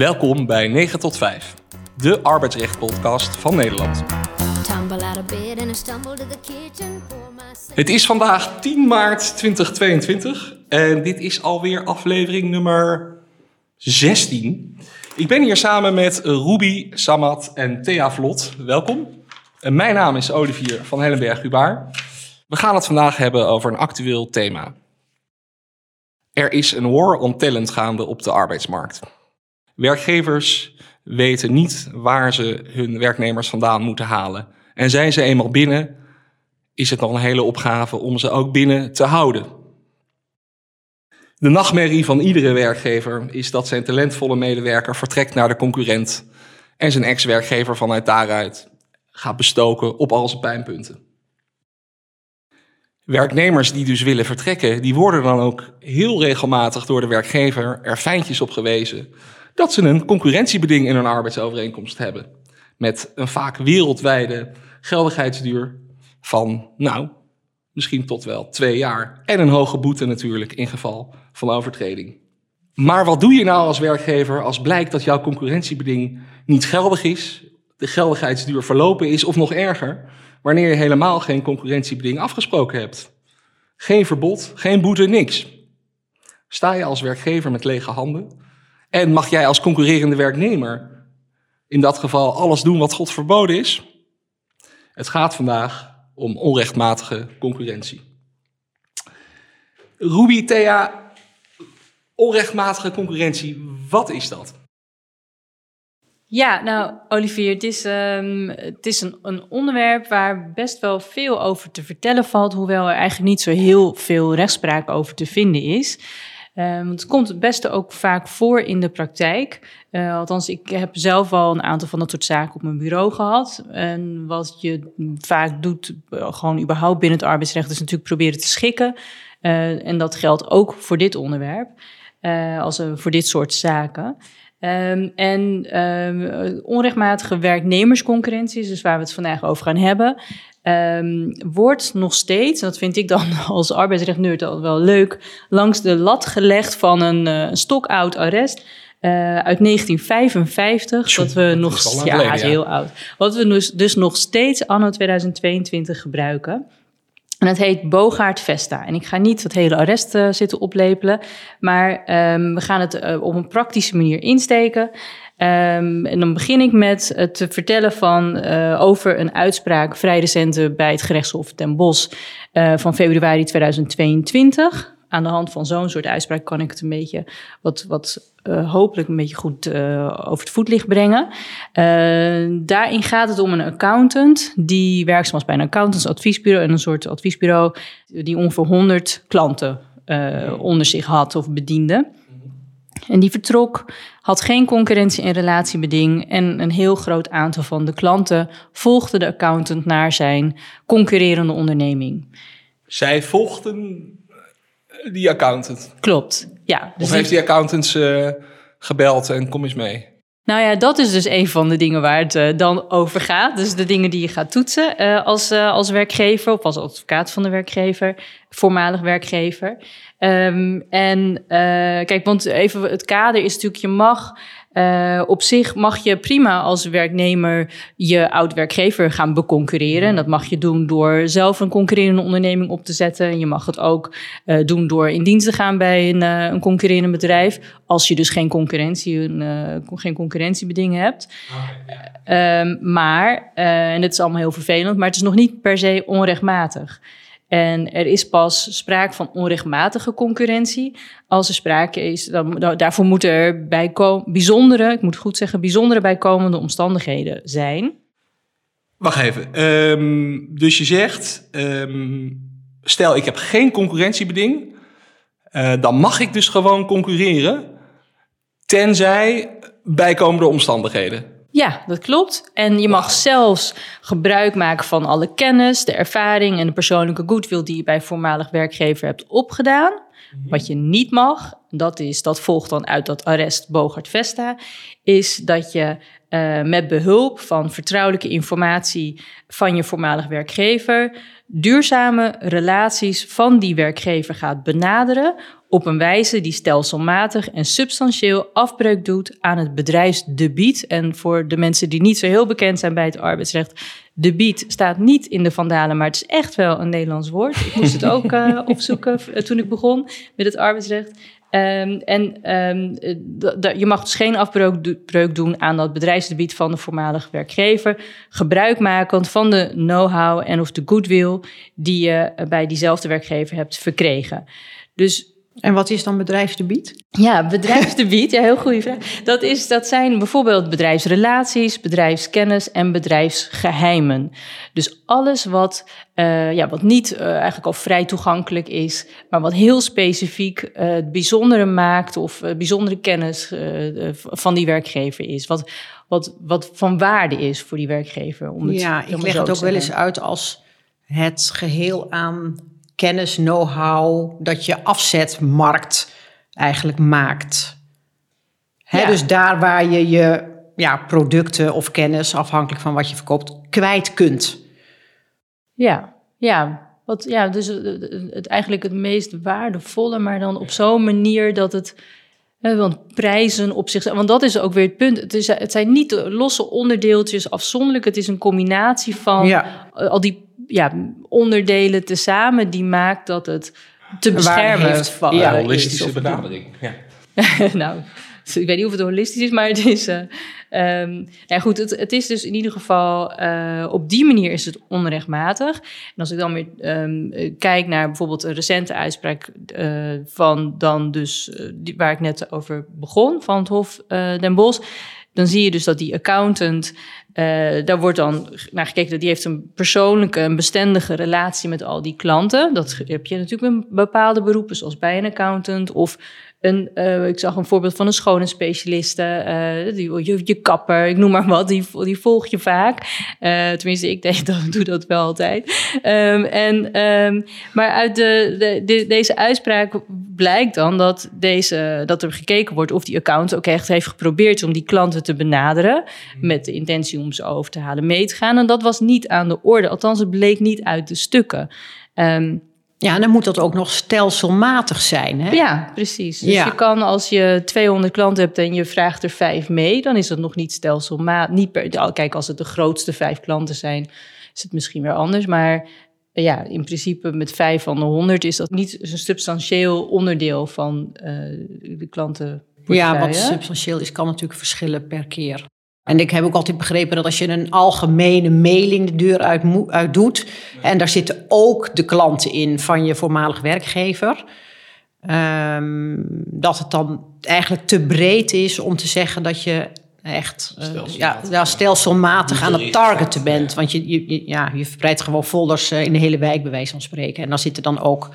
Welkom bij 9 tot 5, de arbeidsrechtpodcast van Nederland. Het is vandaag 10 maart 2022 en dit is alweer aflevering nummer 16. Ik ben hier samen met Ruby, Samad en Thea Vlot. Welkom. En mijn naam is Olivier van Hellenberg-Hubaar. We gaan het vandaag hebben over een actueel thema. Er is een war on talent gaande op de arbeidsmarkt. Werkgevers weten niet waar ze hun werknemers vandaan moeten halen. En zijn ze eenmaal binnen, is het nog een hele opgave om ze ook binnen te houden. De nachtmerrie van iedere werkgever is dat zijn talentvolle medewerker vertrekt naar de concurrent en zijn ex-werkgever vanuit daaruit gaat bestoken op al zijn pijnpunten. Werknemers die dus willen vertrekken, die worden dan ook heel regelmatig door de werkgever er fijntjes op gewezen dat ze een concurrentiebeding in hun arbeidsovereenkomst hebben. Met een vaak wereldwijde geldigheidsduur van, nou, misschien tot wel twee jaar. En een hoge boete natuurlijk in geval van overtreding. Maar wat doe je nou als werkgever als blijkt dat jouw concurrentiebeding niet geldig is, de geldigheidsduur verlopen is of nog erger, wanneer je helemaal geen concurrentiebeding afgesproken hebt? Geen verbod, geen boete, niks. Sta je als werkgever met lege handen en mag jij als concurrerende werknemer in dat geval alles doen wat God verboden is? Het gaat vandaag om onrechtmatige concurrentie. Ruby, Thea, onrechtmatige concurrentie, wat is dat? Ja, nou, Olivier, het is, um, het is een, een, onderwerp waar best wel veel over te vertellen valt, hoewel er eigenlijk niet zo heel veel rechtspraak over te vinden is. Want het komt het beste ook vaak voor in de praktijk. Uh, althans, ik heb zelf al een aantal van dat soort zaken op mijn bureau gehad. En wat je vaak doet, uh, gewoon überhaupt binnen het arbeidsrecht, is natuurlijk proberen te schikken. Uh, en dat geldt ook voor dit onderwerp, als voor dit soort zaken. Um, en um, onrechtmatige werknemersconcurrentie, dus waar we het vandaag over gaan hebben, um, wordt nog steeds, en dat vind ik dan als arbeidsrechtneurt al wel leuk, langs de lat gelegd van een uh, stokoud arrest. Uh, uit 1955, Tjoe, dat we nog, ja, geleden, is heel oud. Wat we dus, dus nog steeds anno 2022 gebruiken. En het heet Bogaard Vesta. En ik ga niet het hele arrest uh, zitten oplepelen, maar um, we gaan het uh, op een praktische manier insteken. Um, en dan begin ik met het te vertellen van, over een uitspraak vrij recente bij het gerechtshof ten Bosch van februari 2022 aan de hand van zo'n soort uitspraak kan ik het een beetje wat, wat uh, hopelijk een beetje goed uh, over het voetlicht brengen. Uh, daarin gaat het om een accountant die werkzaam was bij een accountantsadviesbureau en een soort adviesbureau die ongeveer 100 klanten onder zich had of bediende. En die vertrok, had geen concurrentie- en relatiebeding. En een heel groot aantal van de klanten volgde de accountant naar zijn concurrerende onderneming. Zij volgden die accountant. Klopt, ja. Dus of heeft die accountants uh, gebeld en kom eens mee? Nou ja, dat is dus een van de dingen waar het uh, dan over gaat. Dus de dingen die je gaat toetsen uh, als, als werkgever of als advocaat van de werkgever, voormalig werkgever. Um, en kijk, want even het kader is natuurlijk, je mag uh, op zich mag je prima als werknemer je oud-werkgever gaan beconcurreren. En dat mag je doen door zelf een concurrerende onderneming op te zetten. En je mag het ook uh, doen door in dienst te gaan bij een, uh, een concurrerend bedrijf. Als je dus geen concurrentie, een, geen concurrentiebeding hebt. Okay, um, maar, en het is allemaal heel vervelend, maar het is nog niet per se onrechtmatig. En er is pas sprake van onrechtmatige concurrentie als er sprake is. Dan, daarvoor moeten er bijkom, bijzondere, ik moet goed zeggen, bijzondere bijkomende omstandigheden zijn. Wacht even. Um, dus je zegt, um, stel ik heb geen concurrentiebeding, uh, dan mag ik dus gewoon concurreren, tenzij bijkomende omstandigheden. Ja, dat klopt. En je mag zelfs gebruik maken van alle kennis, de ervaring en de persoonlijke goodwill die je bij voormalig werkgever hebt opgedaan. Mhm. Wat je niet mag, dat, is, dat volgt dan uit dat arrest Bogart Vesta, is dat je uh, met behulp van vertrouwelijke informatie van je voormalig werkgever duurzame relaties van die werkgever gaat benaderen op een wijze die stelselmatig en substantieel afbreuk doet aan het bedrijfsdebiet. En voor de mensen die niet zo heel bekend zijn bij het arbeidsrecht, debiet staat niet in de vandalen, maar het is echt wel een Nederlands woord. Ik moest het ook uh, opzoeken toen ik begon met het arbeidsrecht. Um, en um, je mag dus geen afbreuk doen aan dat bedrijfsgebied van de voormalige werkgever. Gebruikmakend van de know-how en of de goodwill die je bij diezelfde werkgever hebt verkregen. Dus en wat is dan bedrijfsdebiet? Ja, bedrijfsdebiet, ja, heel goede vraag. Dat, is, dat zijn bijvoorbeeld bedrijfsrelaties, bedrijfskennis en bedrijfsgeheimen. Dus alles wat, uh, ja, wat niet uh, eigenlijk al vrij toegankelijk is, maar wat heel specifiek uh, het bijzondere maakt of bijzondere kennis van die werkgever is. Wat, wat, wat van waarde is voor die werkgever. Om het, ja, ik leg het ook wel eens uit als het geheel aan kennis, know-how, dat je afzetmarkt eigenlijk maakt. Hè, Dus daar waar je je ja, producten of kennis, afhankelijk van wat je verkoopt, kwijt kunt. Ja, ja. Wat, ja, dus het, eigenlijk het meest waardevolle, maar dan op zo'n manier dat het. Want prijzen op zich, want dat is ook weer het punt. Het, is, het zijn niet losse onderdeeltjes afzonderlijk. Het is een combinatie van ja. al die ja, onderdelen tezamen die maakt dat het te beschermen heeft. Van, ja, holistische benadering. Ja. nou, ik weet niet of het holistisch is, maar het is. Uh, um, ja, goed, het, het, is dus in ieder geval. Uh, op die manier is het onrechtmatig. En als ik dan weer um, kijk naar bijvoorbeeld een recente uitspraak uh, van dan dus. Die, waar ik net over begon, van het Hof Den Bosch. Dan zie je dus dat die accountant daar wordt dan naar gekeken dat die heeft een persoonlijke, een bestendige relatie met al die klanten. Dat heb je natuurlijk met bepaalde beroepen, zoals bij een accountant of een, uh, ik zag een voorbeeld van een schoonheidsspecialiste, uh, die, je, je, kapper, ik noem maar wat, die, die volg je vaak. Uh, tenminste, ik denk, dat, doe dat wel altijd. Um, en, um, maar uit de, de, de, deze uitspraak blijkt dan dat, deze, dat er gekeken wordt of die account ook echt heeft geprobeerd om die klanten te benaderen. Met de intentie om ze over te halen mee te gaan. En dat was niet aan de orde, althans, het bleek niet uit de stukken. Um, ja, en dan moet dat ook nog stelselmatig zijn. Hè? Ja, precies. Dus je kan als je 200 klanten hebt en je vraagt er vijf mee, dan is dat nog niet stelselmatig. Niet per, kijk, als het de grootste vijf klanten zijn, is het misschien weer anders. Maar ja, in principe met vijf van de honderd is dat niet een substantieel onderdeel van uh, de klanten. Ja, wat substantieel is, kan natuurlijk verschillen per keer. En ik heb ook altijd begrepen dat als je een algemene mailing de deur uit, uit doet. en daar zitten ook de klanten in van je voormalig werkgever. Um, dat het dan eigenlijk te breed is om te zeggen dat je echt uh, ja, ja, stelselmatig aan het targeten bent. Want je, je, ja, je verbreidt gewoon folders uh, in de hele wijk, bij wijze van spreken. En dan zitten dan ook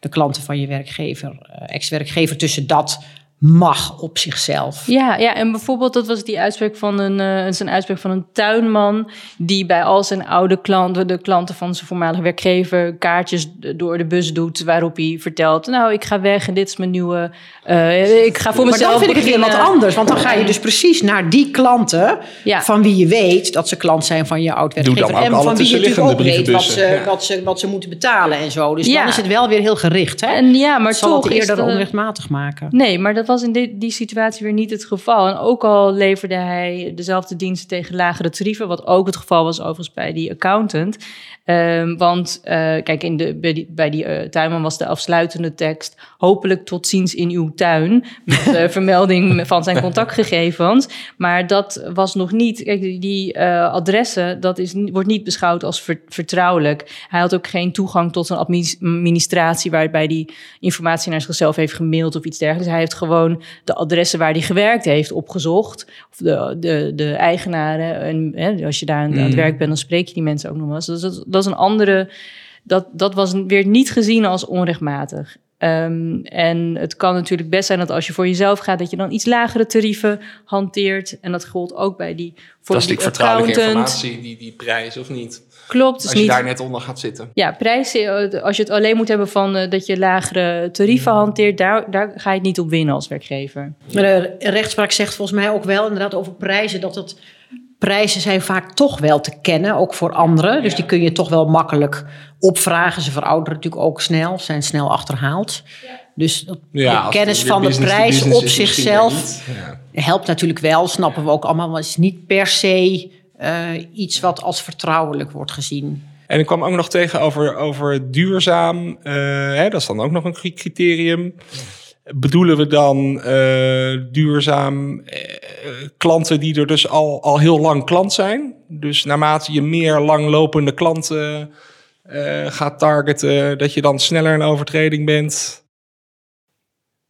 de klanten van je werkgever, uh, ex-werkgever, tussen dat mag op zichzelf. Ja, ja, en bijvoorbeeld dat was die uitspraak van een, uh, een uitspraak van een tuinman die bij al zijn oude klanten, de klanten van zijn voormalige werkgever, kaartjes door de bus doet waarop hij vertelt: "Nou, ik ga weg en dit is mijn nieuwe, uh, ik ga voor maar mezelf." Maar dan vind ik het weer wat anders, want dan ga je dus precies naar die klanten ja. van wie je weet dat ze klant zijn van je oud werkgever en van wie je natuurlijk ook weet wat ze, ja. wat, ze, wat ze moeten betalen en zo. Dus ja. dan is het wel weer heel gericht, hè? En ja, maar zal toch het eerder onrechtmatig maken. Nee, maar dat was in die, die situatie weer niet het geval. En ook al leverde hij dezelfde diensten tegen lagere tarieven, wat ook het geval was overigens bij die accountant. Um, want uh, kijk, in de, bij die, bij die uh, tuinman was de afsluitende tekst hopelijk tot ziens in uw tuin. Met uh, vermelding van zijn contactgegevens. Maar dat was nog niet, kijk, die, die adressen, dat is, wordt niet beschouwd als ver, vertrouwelijk. Hij had ook geen toegang tot een administratie waarbij die informatie naar zichzelf heeft gemaild of iets dergelijks. Hij heeft gewoon de adressen waar hij gewerkt heeft opgezocht. Of de, de, de eigenaren. En hè, als je daar aan, mm. aan, het werk bent, dan spreek je die mensen ook nog wel eens. Dus dat, dat is een andere. Dat, dat was weer niet gezien als onrechtmatig. Um, en het kan natuurlijk best zijn dat als je voor jezelf gaat, dat je dan iets lagere tarieven hanteert. En dat geldt ook bij die voor Dat is die vertrouwelijke informatie, die, die prijs of niet. Klopt. Als je niet, daar net onder gaat zitten. Ja, prijzen, eh, als je het alleen moet hebben van uh, dat je lagere tarieven mm. hanteert, daar, daar ga je het niet op winnen als werkgever. Maar de rechtspraak zegt volgens mij ook wel inderdaad over prijzen dat het prijzen zijn vaak toch wel te kennen, ook voor anderen. Dus die kun je toch wel makkelijk opvragen. Ze verouderen natuurlijk ook snel, zijn snel achterhaald. Dus Ja, kennis de van de business prijs business op zichzelf. Ja. helpt natuurlijk wel, snappen we ook allemaal. Maar het is niet per se eh, iets wat als vertrouwelijk wordt gezien. En ik kwam ook nog tegen over, over duurzaam. eh, hè, dat is dan ook nog een cri- criterium. Bedoelen we dan eh, duurzaam klanten die er dus al, al heel lang klant zijn? Dus naarmate je meer langlopende klanten eh, gaat targeten, dat je dan sneller een overtreding bent?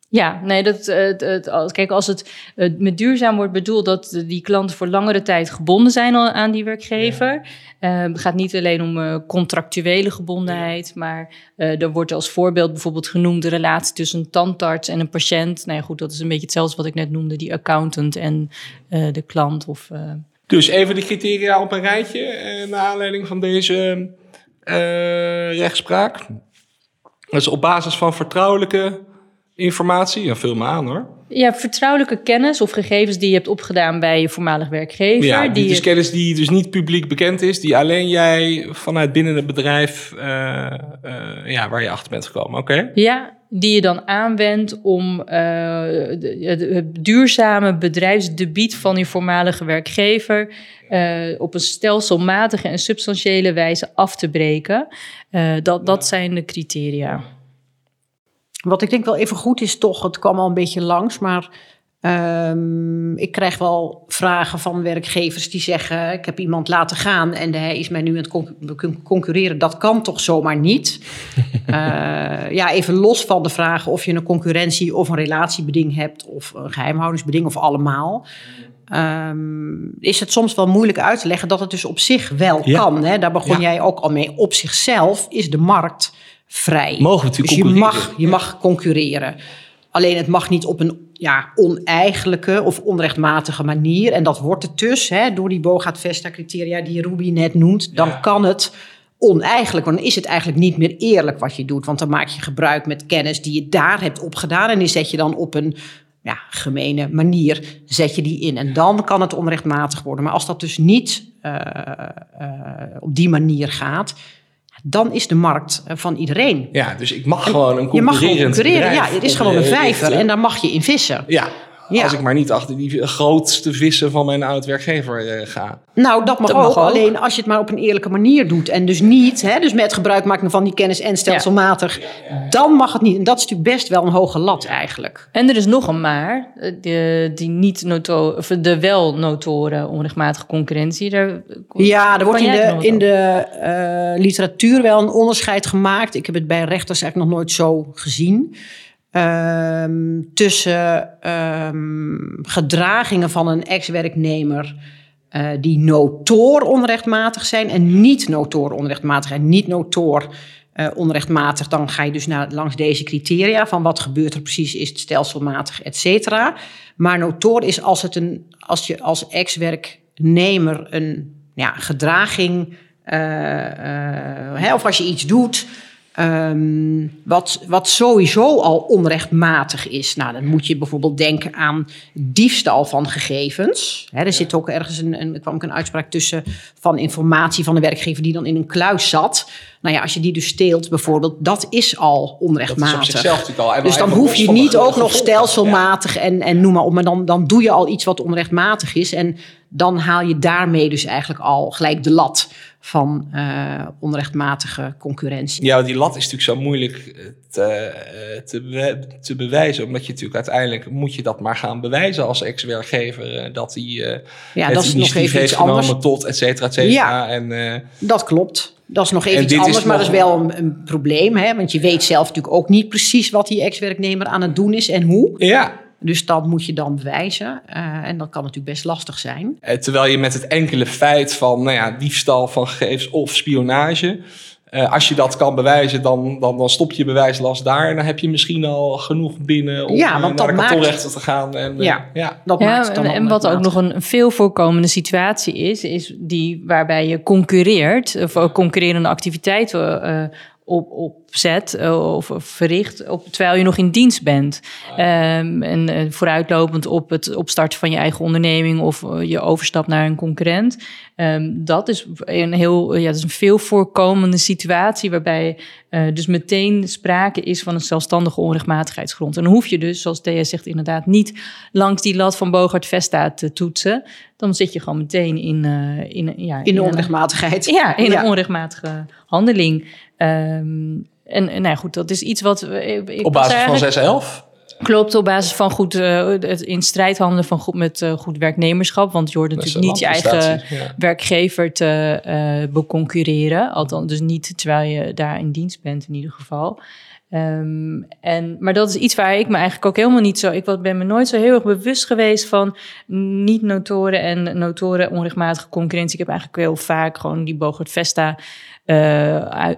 Ja, nee, dat, eh, het, het, als- kijk, als het met duurzaam wordt bedoeld dat die klanten voor langere tijd gebonden zijn aan die werkgever. Eh, het gaat niet alleen om eh, contractuele gebondenheid, maar eh, er wordt als voorbeeld bijvoorbeeld genoemd de relatie tussen een tandarts en een patiënt. Nou ja, goed, dat is een beetje hetzelfde wat ik net noemde, die accountant en de klant. Of, Dus even de criteria op een rijtje, naar aanleiding van deze rechtspraak. Dat is op basis van vertrouwelijke informatie. Ja, vul me aan hoor. ja, vertrouwelijke kennis of gegevens die je hebt opgedaan bij je voormalig werkgever. Ja, die is je- kennis die dus niet publiek bekend is, die alleen jij vanuit binnen het bedrijf, eh, eh, ja, waar je achter bent gekomen. Oké. Ja, die je dan aanwendt om eh, het, duurzame bedrijfsdebiet van je voormalige werkgever op een stelselmatige en substantiële wijze af te breken. Dat, dat zijn de criteria. Wat ik denk wel even goed is toch, het kwam al een beetje langs, maar ehm, ik krijg wel vragen van werkgevers die zeggen, ik heb iemand laten gaan en hij is mij nu aan het con- concurreren. Dat kan toch zomaar niet? Eh, ja, even los van de vraag of je een concurrentie of een relatiebeding hebt of een geheimhoudingsbeding of allemaal. Ehm, is het soms wel moeilijk uit te leggen dat het dus op zich wel Ja. kan. Hè? Daar begon Ja. jij ook al mee. Op zichzelf is de markt vrij. Mogen we natuurlijk dus je mag, je mag concurreren. Alleen het mag niet op een ja, oneigenlijke of onrechtmatige manier. En dat wordt het dus hè, door die Bogaat Vesta criteria die Ruby net noemt. Dan Ja. kan het oneigenlijk, want dan is het eigenlijk niet meer eerlijk wat je doet. Want dan maak je gebruik met kennis die je daar hebt opgedaan. En die zet je dan op een ja, gemene manier zet je die in. En dan kan het onrechtmatig worden. Maar als dat dus niet eh, eh, op die manier gaat, dan is de markt eh, van iedereen. Ja, dus ik mag gewoon een Je mag gewoon concurrerend concurreren. Ja, het is gewoon een vijver en daar mag je in vissen. Ja, Ja. als ik maar niet achter die grootste vissen van mijn oud-werkgever eh, ga. Nou, dat mag, Dat mag ook. Alleen als je het maar op een eerlijke manier doet. En dus niet, hè, dus met gebruik maken van die kennis en stelselmatig. Dan mag het niet. En dat is natuurlijk best wel een hoge lat eigenlijk. En er is nog een maar, eh, de, die niet noto of de wel notoren onrechtmatige concurrentie. Daar, Ja, er wordt in er de, in de eh, literatuur wel een onderscheid gemaakt. Ik heb het bij rechters eigenlijk nog nooit zo gezien. Ehm, tussen ehm, gedragingen van een ex-werknemer eh, die notoor onrechtmatig zijn en niet notoor onrechtmatig. En niet notoor eh, onrechtmatig, dan ga je dus naar, langs deze criteria van wat gebeurt er precies, is het stelselmatig, et cetera. Maar notoor is als, het een, als je als ex-werknemer een ja, gedraging, eh, of als je iets doet ehm, wat, wat sowieso al onrechtmatig is. Nou, dan moet je bijvoorbeeld denken aan diefstal van gegevens. Er zit ook ergens een, een, er kwam ook een uitspraak tussen van informatie van de werkgever die dan in een kluis zat. Nou ja, als je die dus steelt bijvoorbeeld, dat is al Dat is onrechtmatig. op zichzelf natuurlijk al. Dus dan hoef je niet ook nog stelselmatig en, en noem maar op. Maar dan, dan doe je al iets wat onrechtmatig is. En dan haal je daarmee dus eigenlijk al gelijk de lat van eh, onrechtmatige concurrentie. Ja, die lat is natuurlijk zo moeilijk eh, te, eh, te, te bewijzen. Omdat je natuurlijk uiteindelijk moet je dat maar gaan bewijzen als ex-werkgever. dat hij eh Ja, het dat is nog even iets anders. tot et cetera, et cetera. Ja. En, Dat klopt. Dat is nog even En iets anders, maar nog- dat is wel een, een probleem. Hè? Want je weet zelf natuurlijk ook niet precies wat die ex-werknemer aan het doen is en hoe. ja, Dus dat moet je dan bewijzen. Eh, en dat kan natuurlijk best lastig zijn. Eh, terwijl je met het enkele feit van nou ja, diefstal van gegevens of spionage... eh, als je dat kan bewijzen, dan, dan, dan stop je bewijslast daar. En dan heb je misschien al genoeg binnen om Ja, want naar dat de kantonrechter te gaan. En, eh, Ja. ja. Dat Ja, maakt het dan en, en wat ook nog een, veel voorkomende situatie is, is die waarbij je concurreert, of concurrerende activiteiten eh, op, opzet uh, of verricht op, terwijl je nog in dienst bent. Um, en uh, vooruitlopend op het opstarten van je eigen onderneming of uh, je overstap naar een concurrent. Um, dat is een heel, ja, dat is een veel voorkomende situatie waarbij dus meteen sprake is van een zelfstandige onrechtmatigheidsgrond. En dan hoef je dus, zoals Thea zegt, inderdaad niet langs die lat van Bogart Vesta te toetsen. Dan zit je gewoon meteen in, in, ja, in, in de onrechtmatigheid. Een, ja, in ja. een onrechtmatige handeling. Um, en, en nou goed, dat is iets wat... Ik op basis van 611? Klopt, op basis van goed uh, het in strijd handelen van goed, met uh, goed werknemerschap. Want je hoort natuurlijk niet je eigen ja. werkgever te uh, beconcurreren. Althans, dus niet terwijl je daar in dienst bent in ieder geval. Um, en, maar dat is iets waar ik me eigenlijk ook helemaal niet zo... Ik ben me nooit zo heel erg bewust geweest van niet-notoren en notoren onrechtmatige concurrentie. Ik heb eigenlijk heel vaak gewoon die Bogart Vesta, uh,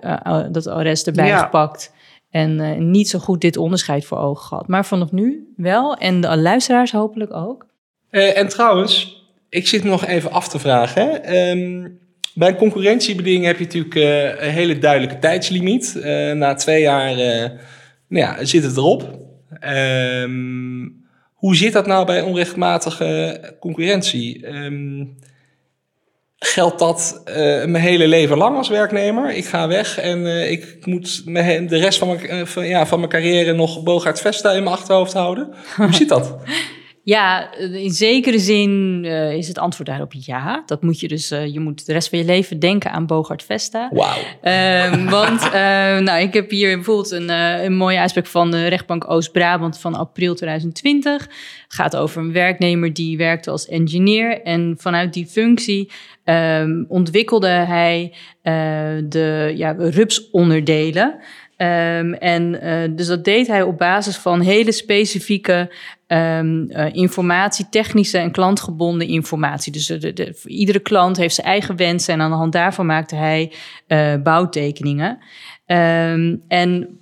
dat arrest erbij ja. gepakt. En niet zo goed dit onderscheid voor ogen gehad. Maar vanaf nu wel. En de luisteraars hopelijk ook. En trouwens, ik zit nog even af te vragen. Um, bij een concurrentiebeding heb je natuurlijk uh, een hele duidelijke tijdslimiet. Uh, na twee jaar uh, nou ja, zit het erop. Um, hoe zit dat nou bij onrechtmatige concurrentie? Um, geldt dat mijn hele leven lang als werknemer? Ik ga weg en ik moet de rest van mijn, van, ja, van mijn carrière nog Bogaert Vesta in mijn achterhoofd houden. Hoe zit dat? Ja, in zekere zin uh, is het antwoord daarop ja. Dat moet je dus, uh, je moet de rest van je leven denken aan Bogart Vesta. Wauw. Um, want, nou, ik heb hier bijvoorbeeld een, een mooie uitspraak van de rechtbank Oost-Brabant van april 2020. Het gaat over een werknemer die werkte als engineer en vanuit die functie um, ontwikkelde hij de ja, rupsonderdelen. Um, en uh, dus dat deed hij op basis van hele specifieke um, informatie, technische en klantgebonden informatie. Dus de, de, iedere klant heeft zijn eigen wensen en aan de hand daarvan maakte hij uh, bouwtekeningen. Um, en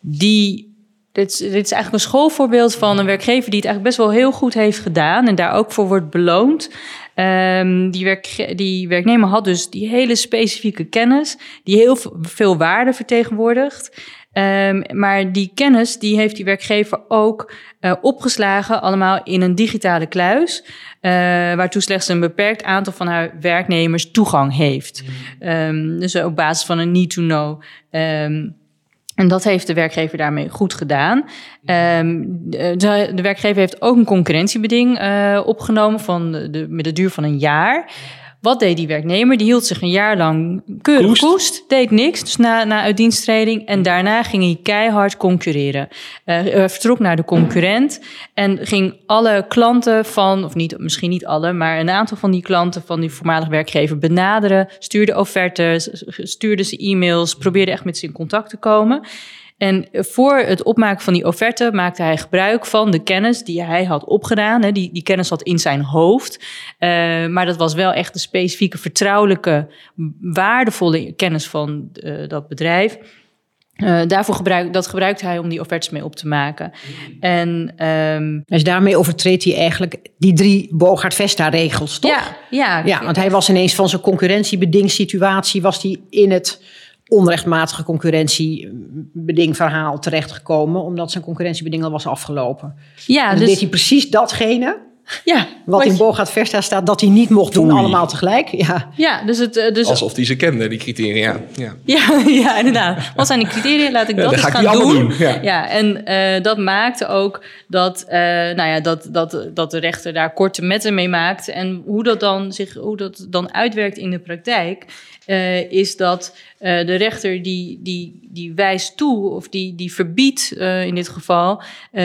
die dit is, dit is eigenlijk een schoolvoorbeeld van een werkgever die het eigenlijk best wel heel goed heeft gedaan en daar ook voor wordt beloond. Um, die, werk, die werknemer had dus die hele specifieke kennis, die heel veel waarde vertegenwoordigt. Um, maar die kennis die heeft die werkgever ook uh, opgeslagen, allemaal in een digitale kluis, uh, waartoe slechts een beperkt aantal van haar werknemers toegang heeft. Um, dus op basis van een need to know. Um, en dat heeft de werkgever daarmee goed gedaan. Um, de, de, werkgever heeft ook een concurrentiebeding uh, opgenomen van de, met de duur van een jaar. Wat deed die werknemer? Die hield zich een jaar lang keurig koest, koest deed niks, dus na, na uitdiensttreding. En daarna ging hij keihard concurreren. Uh, hij vertrok naar de concurrent en ging alle klanten van, of niet, misschien niet alle, maar een aantal van die klanten van die voormalig werkgever benaderen. Stuurde offertes, stuurde ze e-mails, probeerde echt met ze in contact te komen. En voor het opmaken van die offerte maakte hij gebruik van de kennis die hij had opgedaan. Hè. Die, die kennis zat in zijn hoofd. Uh, maar dat was wel echt de specifieke, vertrouwelijke, waardevolle kennis van uh, dat bedrijf. Uh, daarvoor gebruik, dat gebruikt hij om die offertes mee op te maken. En, um, dus daarmee overtreedt hij eigenlijk die drie Bogart-Vesta-regels, toch? Ja, ja. ja, want hij was ineens van zijn concurrentiebedingssituatie... was hij in het onrechtmatige concurrentiebedingverhaal terechtgekomen, omdat zijn concurrentiebeding al was afgelopen. Ja, en dan dus... deed hij precies datgene ja, wat in Bogaat Versta staat, dat hij niet mocht doen, allemaal tegelijk. Ja, ja dus het, dus... Alsof hij ze kende, die criteria. Ja, ja, ja inderdaad. Wat zijn de criteria? Laat ik ja, dat eens ga gaan doen. doen. Ja. ja, en uh, dat maakte ook dat, uh, nou ja, dat, dat, dat de rechter daar korte metten mee maakt. En hoe dat dan, zich, hoe dat dan uitwerkt in de praktijk, uh, is dat de rechter die, die, die wijst toe, of die, die verbiedt in dit geval,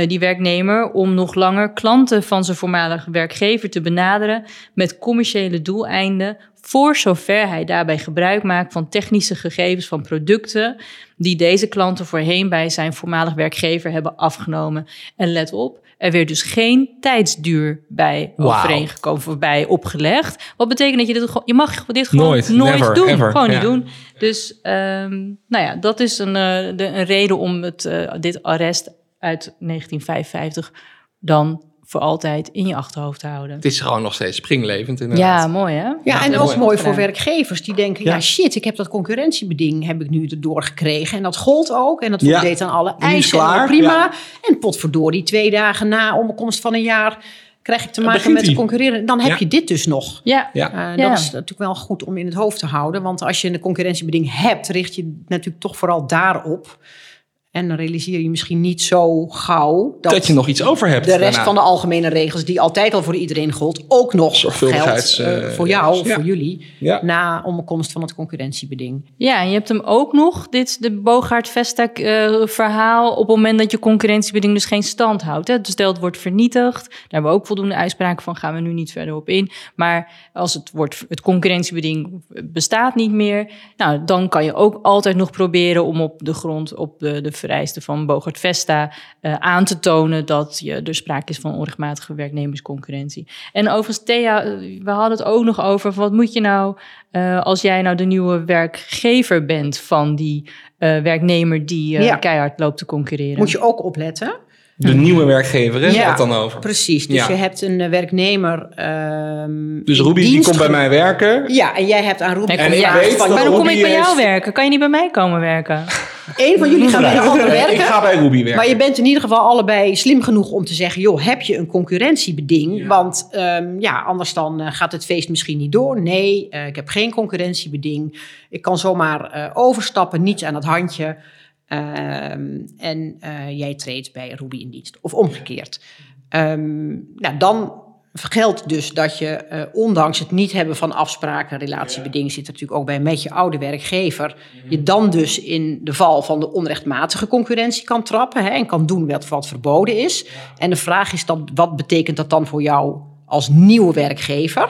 die werknemer om nog langer klanten van zijn voormalige werkgever te benaderen met commerciële doeleinden, voor zover hij daarbij gebruik maakt van technische gegevens van producten die deze klanten voorheen bij zijn voormalig werkgever hebben afgenomen. En let op, er werd dus geen tijdsduur bij overeengekomen voorbij opgelegd. Wat betekent dat je dit, je mag dit gewoon Nooit, nooit, never, doen. ever, gewoon niet doen. Dus um, nou ja, dat is een, uh, de, een reden om het, uh, dit arrest uit 1955 dan voor altijd in je achterhoofd houden. Het is gewoon nog steeds springlevend inderdaad. Ja, mooi hè? Ja, Ja, en ook mooi. voor werkgevers die denken, ja. Ja. shit, ik heb dat concurrentiebeding heb ik nu erdoor gekregen. En dat gold ook. En dat Ja. voldeed aan alle eisen. klaar, prima. ja. En potverdorie, twee dagen na omkomst van een jaar krijg ik te maken met de concurreren. Dan heb Ja. je dit dus nog. Ja, Ja. Eh, Ja. Dat is natuurlijk wel goed om in het hoofd te houden. Want als je een concurrentiebeding hebt, richt je natuurlijk toch vooral daarop. En dan realiseer je misschien niet zo gauw dat, Dat je nog iets over hebt de rest daarna. van de algemene regels, die altijd al voor iedereen gold, ook nog geldt eh, voor jou of ja. voor jullie Ja. na omkomst van het concurrentiebeding. Ja, en je hebt hem ook nog, dit de Bogaert Vestek eh, verhaal, op het moment dat je concurrentiebeding dus geen stand houdt. Hè. Dus stel het wordt vernietigd, daar hebben we ook voldoende uitspraken van, gaan we nu niet verder op in. Maar als het, wordt, het concurrentiebeding bestaat niet meer, nou, dan kan je ook altijd nog proberen om op de grond, op de, de vereisten van Bogaert Vesta, eh, aan te tonen dat je, er sprake is van onrechtmatige werknemersconcurrentie. En overigens, Thea, eh, we hadden het ook nog over, wat moet je nou eh, als jij nou de nieuwe werkgever bent van die eh, werknemer die eh, Ja. keihard loopt te concurreren. Moet je ook opletten. De nieuwe werkgever, hè? Ja. Ja. het dan over. Precies. Dus Ja. je hebt een werknemer. ehm, Dus Ruby die komt bij mij werken. Ja, en jij hebt aan Ruby En ik gevraagd weet van, dat maar dan kom ik bij jou werken. Kan je niet bij mij komen werken? Eén van jullie gaat bij de ander werken. Ik ga bij Ruby werken. Maar je bent in ieder geval allebei slim genoeg om te zeggen: joh, heb je een concurrentiebeding? Ja. Want ehm, ja, anders dan eh, gaat het feest misschien niet door. Nee, eh, ik heb geen concurrentiebeding. Ik kan zomaar eh, overstappen, niets aan het handje. Ehm, en eh, jij treedt bij Ruby in dienst. Of omgekeerd. Ehm, nou, dan geldt dus dat je, eh, ondanks het niet hebben van afspraken, relatiebeding zit er natuurlijk ook bij met je oude werkgever, je dan dus in de val van de onrechtmatige concurrentie kan trappen hè, en kan doen wat, wat verboden is. En de vraag is dan, wat betekent dat dan voor jou als nieuwe werkgever?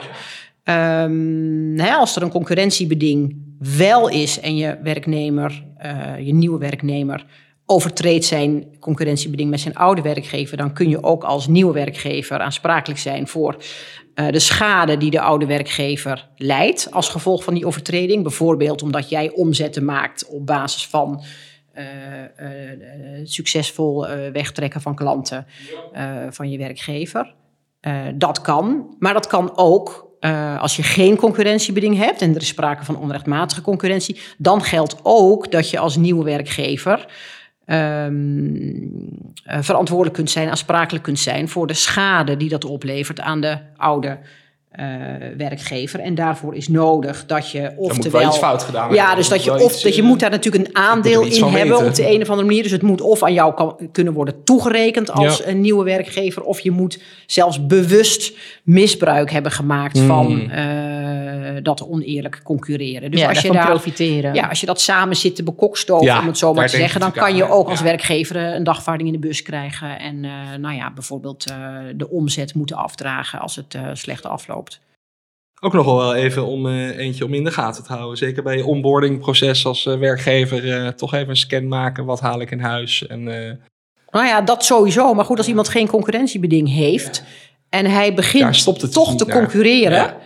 Ehm, hè, als er een concurrentiebeding wel is en je werknemer, eh, je nieuwe werknemer, overtreedt zijn concurrentiebeding met zijn oude werkgever, dan kun je ook als nieuwe werkgever aansprakelijk zijn voor eh, de schade die de oude werkgever leidt als gevolg van die overtreding. Bijvoorbeeld omdat jij omzetten maakt op basis van eh, eh, succesvol wegtrekken van klanten van je werkgever. Dat kan, maar dat kan ook als je geen concurrentiebeding hebt en er is sprake van onrechtmatige concurrentie, dan geldt ook dat je als nieuwe werkgever eh, verantwoordelijk kunt zijn, aansprakelijk kunt zijn voor de schade die dat oplevert aan de oude eh, werkgever. En daarvoor is nodig dat je oftewel. wel iets fout gedaan hebben. Ja, dus dat je, of, iets, dat je eh, moet daar natuurlijk een aandeel in hebben weten. op de een of andere manier. Dus het moet of aan jou kan, kunnen worden toegerekend als Ja. een nieuwe werkgever, of je moet zelfs bewust misbruik hebben gemaakt Hmm. van eh, dat oneerlijk concurreren. Dus ja, als je daar profiteren. ja, als je dat samen zit te bekokstoven, Ja, om het zo maar te zeggen, dan kan je ook als werkgever eh, een dagvaarding in de bus krijgen. En eh, nou ja, bijvoorbeeld eh, de omzet moeten afdragen als het eh, slecht afloopt. Ook nog wel even om eh, eentje om in de gaten te houden. Zeker bij je onboardingproces als eh, werkgever. eh, toch even een scan maken. Wat haal ik in huis? En, Nou ja, dat sowieso. Maar goed, als iemand geen concurrentiebeding heeft en hij begint toch te naar. concurreren. Ja.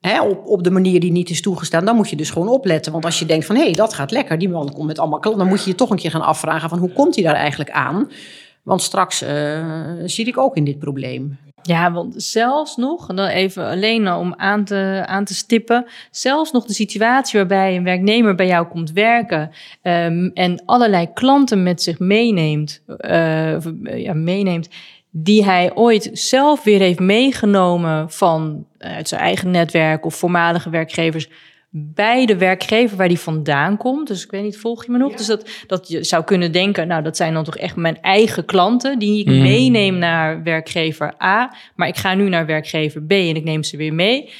Hè, op, op de manier die niet is toegestaan, dan moet je dus gewoon opletten. Want als je denkt van, hé, hey, dat gaat lekker, die man komt met allemaal klanten, dan moet je je toch een keer gaan afvragen van, hoe komt hij daar eigenlijk aan? Want straks eh, zie ik ook in dit probleem. Ja, want zelfs nog, en dan even alleen om aan te, aan te stippen, zelfs nog de situatie waarbij een werknemer bij jou komt werken ehm, en allerlei klanten met zich meeneemt, eh, eh, ja, meeneemt, die hij ooit zelf weer heeft meegenomen van eh, uit zijn eigen netwerk of voormalige werkgevers bij de werkgever waar die vandaan komt. Dus ik weet niet, volg je me nog? Dus dat, dat je zou kunnen denken, nou, dat zijn dan toch echt mijn eigen klanten die ik Mhm. meeneem naar werkgever A, maar ik ga nu naar werkgever B en ik neem ze weer mee.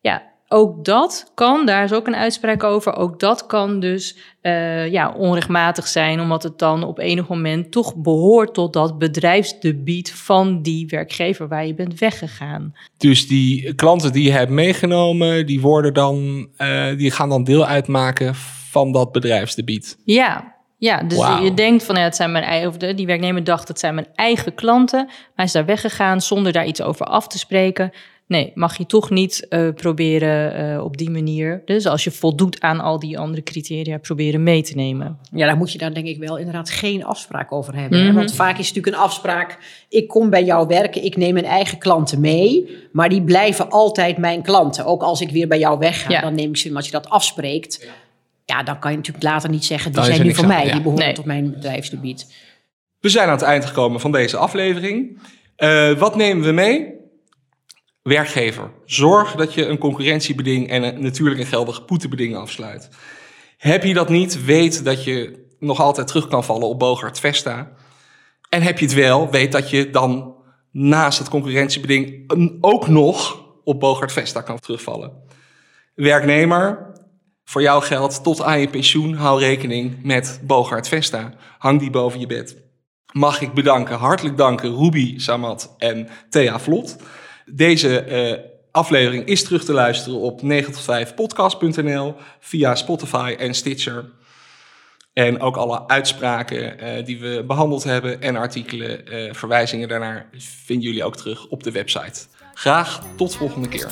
Ja, ook dat kan, daar is ook een uitspraak over, ook dat kan dus eh, ja, onrechtmatig zijn, omdat het dan op enig moment toch behoort tot dat bedrijfsdebiet van die werkgever waar je bent weggegaan. dus die klanten die je hebt meegenomen, die, worden dan, eh, die gaan dan deel uitmaken van dat bedrijfsdebiet. Ja, ja dus je denkt van ja, het zijn mijn eigen, die werknemer dacht het zijn mijn eigen klanten. Maar hij is daar weggegaan zonder daar iets over af te spreken. Nee, mag je toch niet uh, proberen uh, op die manier. Dus als je voldoet aan al die andere criteria, proberen mee te nemen. Ja, daar moet je daar denk ik wel inderdaad geen afspraak over hebben. Mm -hmm. Want vaak is het natuurlijk een afspraak. Ik kom bij jou werken, ik neem mijn eigen klanten mee. Maar die blijven altijd mijn klanten. Ook als ik weer bij jou wegga, ja. dan neem ik ze. Maar als je dat afspreekt, ja. ja. dan kan je natuurlijk later niet zeggen: die zijn nu van mij, ja. die behoren nee. tot mijn bedrijfsgebied. We zijn aan het eind gekomen van deze aflevering. Uh, wat nemen we mee? Werkgever, zorg dat je een concurrentiebeding en een, natuurlijk een geldig boetebeding afsluit. Heb je dat niet, weet dat je nog altijd terug kan vallen op Bogart Vesta. En heb je het wel, weet dat je dan naast het concurrentiebeding ook nog op Bogart Vesta kan terugvallen. Werknemer, voor jou geldt tot aan je pensioen, hou rekening met Bogart Vesta. Hang die boven je bed. Mag ik bedanken, hartelijk danken, Ruby Samat en Thea Vlot. Deze uh, aflevering is terug te luisteren op 9 tot 5 podcast.nl via Spotify en Stitcher. En ook alle uitspraken uh, die we behandeld hebben en artikelen, uh, verwijzingen daarnaar vinden jullie ook terug op de website. Graag tot volgende keer.